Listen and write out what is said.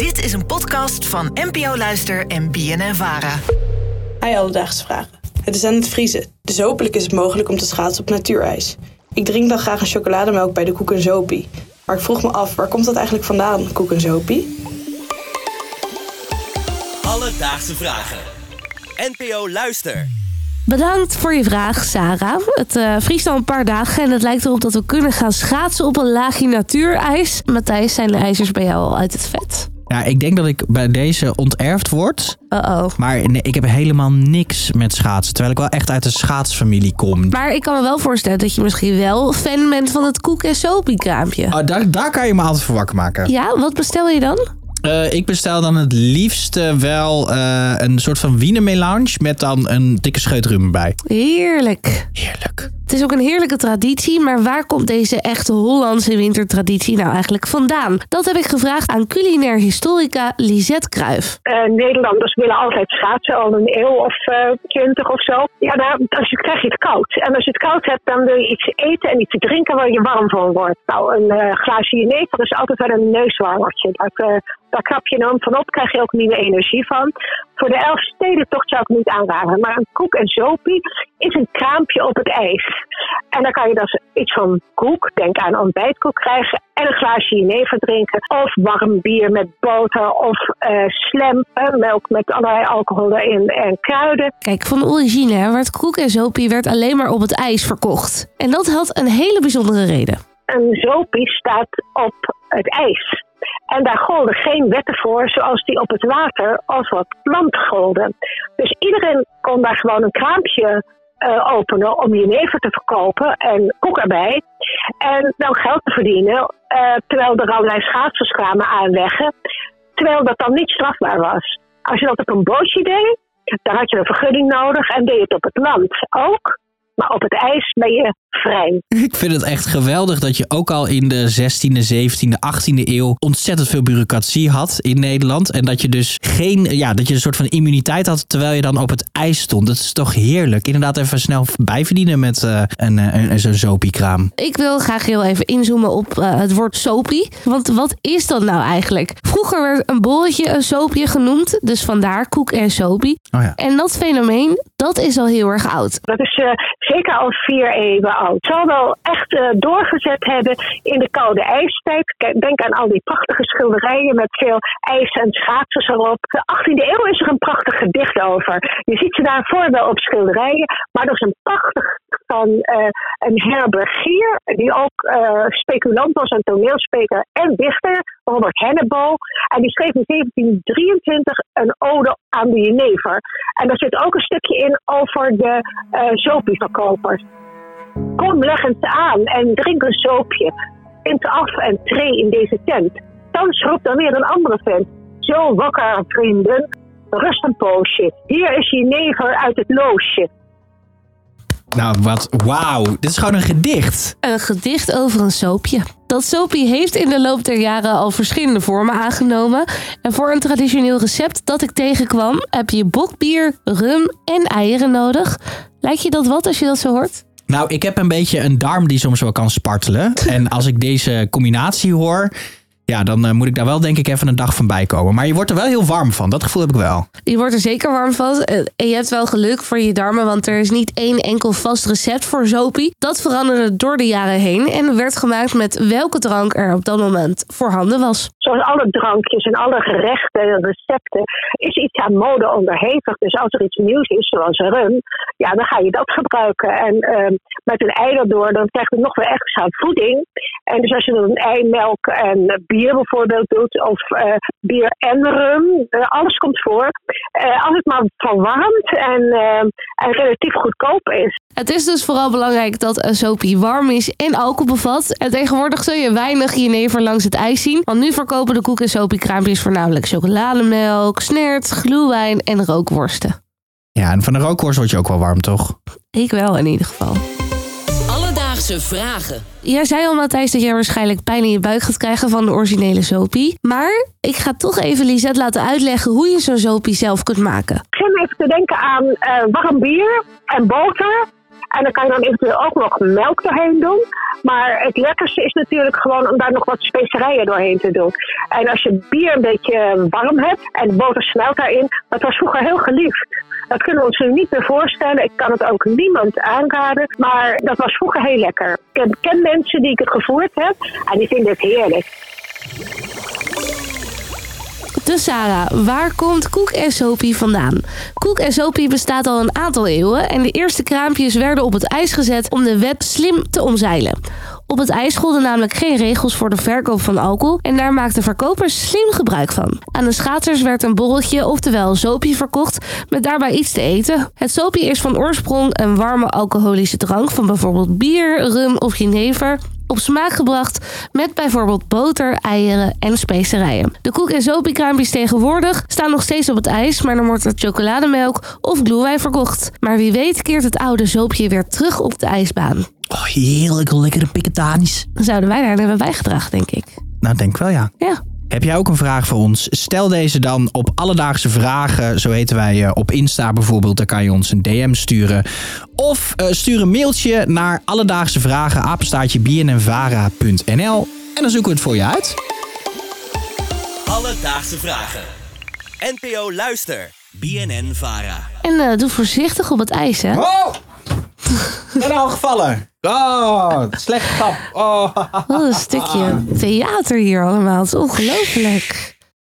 Dit is een podcast van NPO Luister en BNN Vara. Hi Alledaagse Vragen. Het is aan het vriezen, dus hopelijk is het mogelijk om te schaatsen op natuurijs. Ik drink dan graag een chocolademelk bij de Koek en Zopie. Maar ik vroeg me af, waar komt dat eigenlijk vandaan, Koek en Zopie? Alledaagse Vragen. NPO Luister. Bedankt voor je vraag, Sarah. Het uh, vriest al een paar dagen en het lijkt erop dat we kunnen gaan schaatsen op een laagje natuurijs. Matthijs, zijn de ijzers bij jou al uit het vet? Ja, ik denk dat ik bij deze onterfd word. Uh-oh. Maar nee, ik heb helemaal niks met schaatsen. Terwijl ik wel echt uit de schaatsfamilie kom. Maar ik kan me wel voorstellen dat je misschien wel fan bent van het koek- en sopie-kraampje. Oh, daar, daar kan je me altijd voor wakker maken. Ja, wat bestel je dan? Uh, ik bestel dan het liefste wel uh, een soort van wienermelange met dan een dikke scheut rum erbij. Heerlijk. Heerlijk. Het is ook een heerlijke traditie, maar waar komt deze echte Hollandse wintertraditie nou eigenlijk vandaan? Dat heb ik gevraagd aan culinair historica Lisette Kruijf. Uh, Nederlanders willen altijd schaatsen, al een eeuw of twintig of zo. Ja, dan, als je, krijg je het koud. En als je het koud hebt, dan wil je iets eten en iets drinken waar je warm van wordt. Nou, een glaasje jenever is altijd wel een neuswarmertje. Daar, daar krap je dan van op, krijg je ook nieuwe energie van. Voor de Elfstedentocht zou ik niet aanraden. Maar een koek en zopie is een kraampje op het ijs. En dan kan je dus iets van koek, denk aan ontbijtkoek krijgen. En een glaasje jenever drinken. Of warm bier met boter. Of uh, slam, uh, melk met allerlei alcohol erin en kruiden. Kijk, van origine werd koek en zopie werd alleen maar op het ijs verkocht. En dat had een hele bijzondere reden. Een zopie staat op het ijs. En daar golden geen wetten voor zoals die op het water als wat land golden. Dus iedereen kon daar gewoon een kraampje uh, openen om jenever te verkopen en koek erbij. En dan geld te verdienen, uh, terwijl er allerlei schaatsers kwamen aanleggen. Terwijl dat dan niet strafbaar was. Als je dat op een bootje deed, dan had je een vergunning nodig en deed je het op het land ook. Maar op het ijs ben je vrij. Ik vind het echt geweldig dat je ook al in de 16e, 17e, 18e eeuw ontzettend veel bureaucratie had in Nederland. En dat je dus geen, ja, dat je een soort van immuniteit had terwijl je dan op het ijs stond. Dat is toch heerlijk. Inderdaad even snel bijverdienen met uh, een, een, een zo'n sopiekraam. Ik wil graag heel even inzoomen op uh, het woord sopie. Want wat is dat nou eigenlijk? Vroeger werd een bolletje een soopje genoemd. Dus vandaar koek en sopie. Oh ja. En dat fenomeen, dat is al heel erg oud. Dat is uh, zeker al vier eeuwen oud. Zal wel echt uh, doorgezet hebben in de koude ijstijd. Denk aan al die prachtige schilderijen met veel ijs en schaatsers erop. De 18e eeuw is er een prachtig gedicht over. Je ziet ze daarvoor wel op schilderijen, maar er is een prachtig van uh, een herbergier, die ook uh, speculant was, een toneelspreker en dichter, Robert Hennebal. En die schreef in 1723 een ode aan de jenever. En daar zit ook een stukje in over de uh. Kom, leg eens aan en drink een soopje. Vind af en tree in deze tent. Dan roept dan weer een andere vent. Zo wakker, vrienden. Rust een poosje. Hier is je never uit het loosje. Nou, wat wauw. Dit is gewoon een gedicht. Een gedicht over een soapje. Dat soapje heeft in de loop der jaren al verschillende vormen aangenomen. En voor een traditioneel recept dat ik tegenkwam, heb je bokbier, rum en eieren nodig. Lijkt je dat wat als je dat zo hoort? Nou, ik heb een beetje een darm die soms wel kan spartelen. En als ik deze combinatie hoor, ja, dan uh, moet ik daar wel denk ik even een dag van bij komen. Maar je wordt er wel heel warm van. Dat gevoel heb ik wel. Je wordt er zeker warm van. En je hebt wel geluk voor je darmen, want er is niet één enkel vast recept voor zopie. Dat veranderde door de jaren heen en werd gemaakt met welke drank er op dat moment voorhanden was. Zoals alle drankjes en alle gerechten en recepten is iets aan mode onderhevig. Dus als er iets nieuws is, zoals rum, ja, dan ga je dat gebruiken. En uh, met een ei erdoor, dan krijg je nog weer extra voeding. En dus als je dan een ei, melk en bier bier bijvoorbeeld doet, of uh, bier en rum. Uh, alles komt voor. Uh, als het maar verwarmt en, en relatief goedkoop is. Het is dus vooral belangrijk dat een sopie warm is en alcohol bevat. En tegenwoordig zul je weinig jenever langs het ijs zien. Want nu verkopen de koek- en sopiekraampjes voornamelijk chocolademelk, snert, gluwijn en rookworsten. Ja, en van de rookworst word je ook wel warm, toch? Ik wel in ieder geval. Vragen. Jij zei al, Matthijs, dat jij waarschijnlijk pijn in je buik gaat krijgen van de originele zopie. Maar ik ga toch even Lisette laten uitleggen hoe je zo'n zopie zelf kunt maken. Ik begin even te denken aan uh, warm bier en boter. En dan kan je dan eventueel ook nog melk doorheen doen. Maar het lekkerste is natuurlijk gewoon om daar nog wat specerijen doorheen te doen. En als je bier een beetje warm hebt en boter smelt daarin, dat was vroeger heel geliefd. Dat kunnen we ons nu niet meer voorstellen. Ik kan het ook niemand aanraden. Maar dat was vroeger heel lekker. Ik ken mensen die ik het gevoerd heb en die vinden het heerlijk. Dus Sarah, waar komt koek en sopie vandaan? Koek en sopie bestaat al een aantal eeuwen en de eerste kraampjes werden op het ijs gezet om de wet slim te omzeilen. Op het ijs golden namelijk geen regels voor de verkoop van alcohol en daar maakten verkopers slim gebruik van. Aan de schaatsers werd een borreltje, oftewel sopie, verkocht met daarbij iets te eten. Het sopie is van oorsprong een warme alcoholische drank van bijvoorbeeld bier, rum of jenever op smaak gebracht met bijvoorbeeld boter, eieren en specerijen. De koek- en sopiekraampjes tegenwoordig staan nog steeds op het ijs, maar dan wordt er chocolademelk of glühwein verkocht. Maar wie weet keert het oude zoopje weer terug op de ijsbaan. Oh, heerlijk, lekkere piketanis. Zouden wij daar hebben bijgedragen, denk ik. Nou, denk wel ja. Ja. Heb jij ook een vraag voor ons? Stel deze dan op Alledaagse Vragen. Zo heten wij eh, op Insta bijvoorbeeld. Daar kan je ons een DM sturen. Of eh, stuur een mailtje naar Alledaagse Vragen, apenstaartje bnnvara.nl. En dan zoeken we het voor je uit. Alledaagse vragen. NPO Luister. BNN Vara. En eh, doe voorzichtig op het ijs, hè? Oh! Ben al gevallen. Oh, slechte grap. Oh. Wat een stukje theater hier allemaal. Het is ongelooflijk.